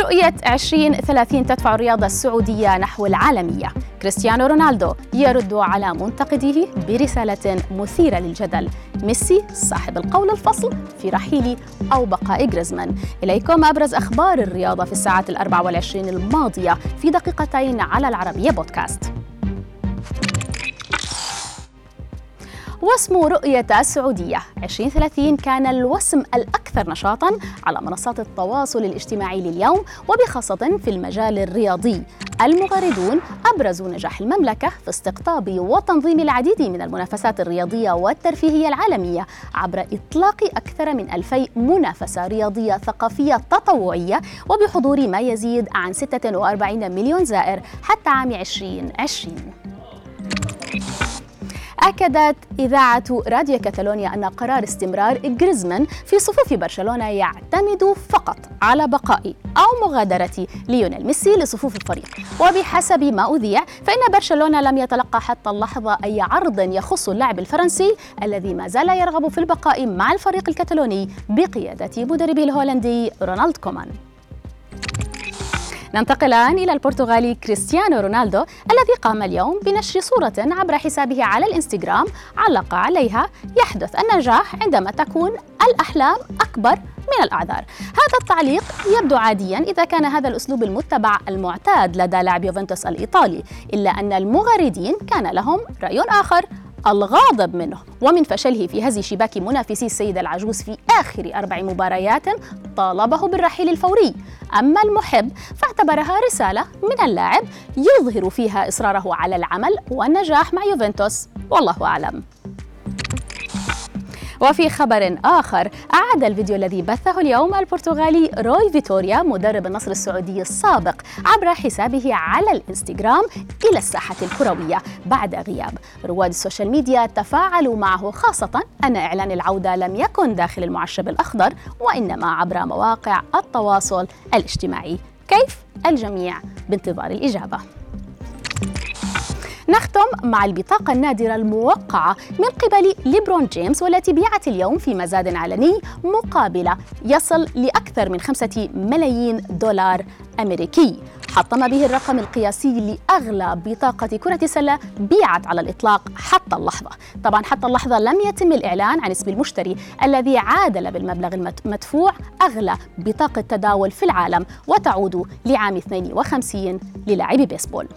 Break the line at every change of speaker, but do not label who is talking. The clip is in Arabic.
رؤية 2030 تدفع الرياضة السعودية نحو العالمية. كريستيانو رونالدو يرد على منتقديه برسالة مثيرة للجدل. ميسي صاحب القول الفصل في رحيل أو بقاء جريزمان. إليكم أبرز أخبار الرياضة في الساعات الأربع والعشرين الماضية في دقيقتين على العربية بودكاست. واسم رؤية السعودية. 2030 كان الوسم الأكثر نشاطاً على منصات التواصل الاجتماعي لليوم وبخاصة في المجال الرياضي. المغردون أبرزوا نجاح المملكة في استقطاب وتنظيم العديد من المنافسات الرياضية والترفيهية العالمية عبر إطلاق أكثر من ألفي منافسة رياضية ثقافية تطوعية وبحضور ما يزيد عن 46 مليون زائر حتى عام 2020 أكدت إذاعة راديو كاتالونيا أن قرار استمرار جريزمان في صفوف برشلونة يعتمد فقط على بقاء أو مغادرة ليونيل ميسي لصفوف الفريق. وبحسب ما أذيع فإن برشلونة لم يتلقى حتى اللحظة أي عرض يخص اللاعب الفرنسي الذي ما زال يرغب في البقاء مع الفريق الكتالوني بقيادة مدربه الهولندي رونالد كومان. ننتقل الآن إلى البرتغالي كريستيانو رونالدو الذي قام اليوم بنشر صورة عبر حسابه على الإنستغرام علق عليها يحدث النجاح عندما تكون الأحلام أكبر من الأعذار. هذا التعليق يبدو عاديا إذا كان هذا الأسلوب المتبع المعتاد لدى لاعب يوفنتوس الإيطالي إلا أن المغردين كان لهم رأي آخر. الغاضب منه. ومن فشله في هز شباك منافسي السيد العجوز في آخر أربع مباريات طالبه بالرحيل الفوري. أما المحب فاعتبرها رسالة من اللاعب يظهر فيها إصراره على العمل والنجاح مع يوفنتوس. والله أعلم. وفي خبر آخر أعاد الفيديو الذي بثه اليوم البرتغالي روي فيتوريا مدرب النصر السعودي السابق عبر حسابه على الإنستغرام إلى الساحة الكروية بعد غياب. رواد ال social media تفاعلوا معه خاصة أن إعلان العودة لم يكن داخل المعشب الأخضر وإنما عبر مواقع التواصل الاجتماعي. كيف الجميع؟ بانتظار الإجابة. نختم مع البطاقة النادرة الموقعة من قبل ليبرون جيمس والتي بيعت اليوم في مزاد علني مقابلة يصل لأكثر من خمسة ملايين دولار أمريكي. حطم به الرقم القياسي لأغلى بطاقة كرة سلة بيعت على الإطلاق حتى اللحظة. طبعا حتى اللحظة لم يتم الإعلان عن اسم المشتري الذي عادل بالمبلغ المدفوع أغلى بطاقة تداول في العالم وتعود لعام 52 للاعبي بيسبول.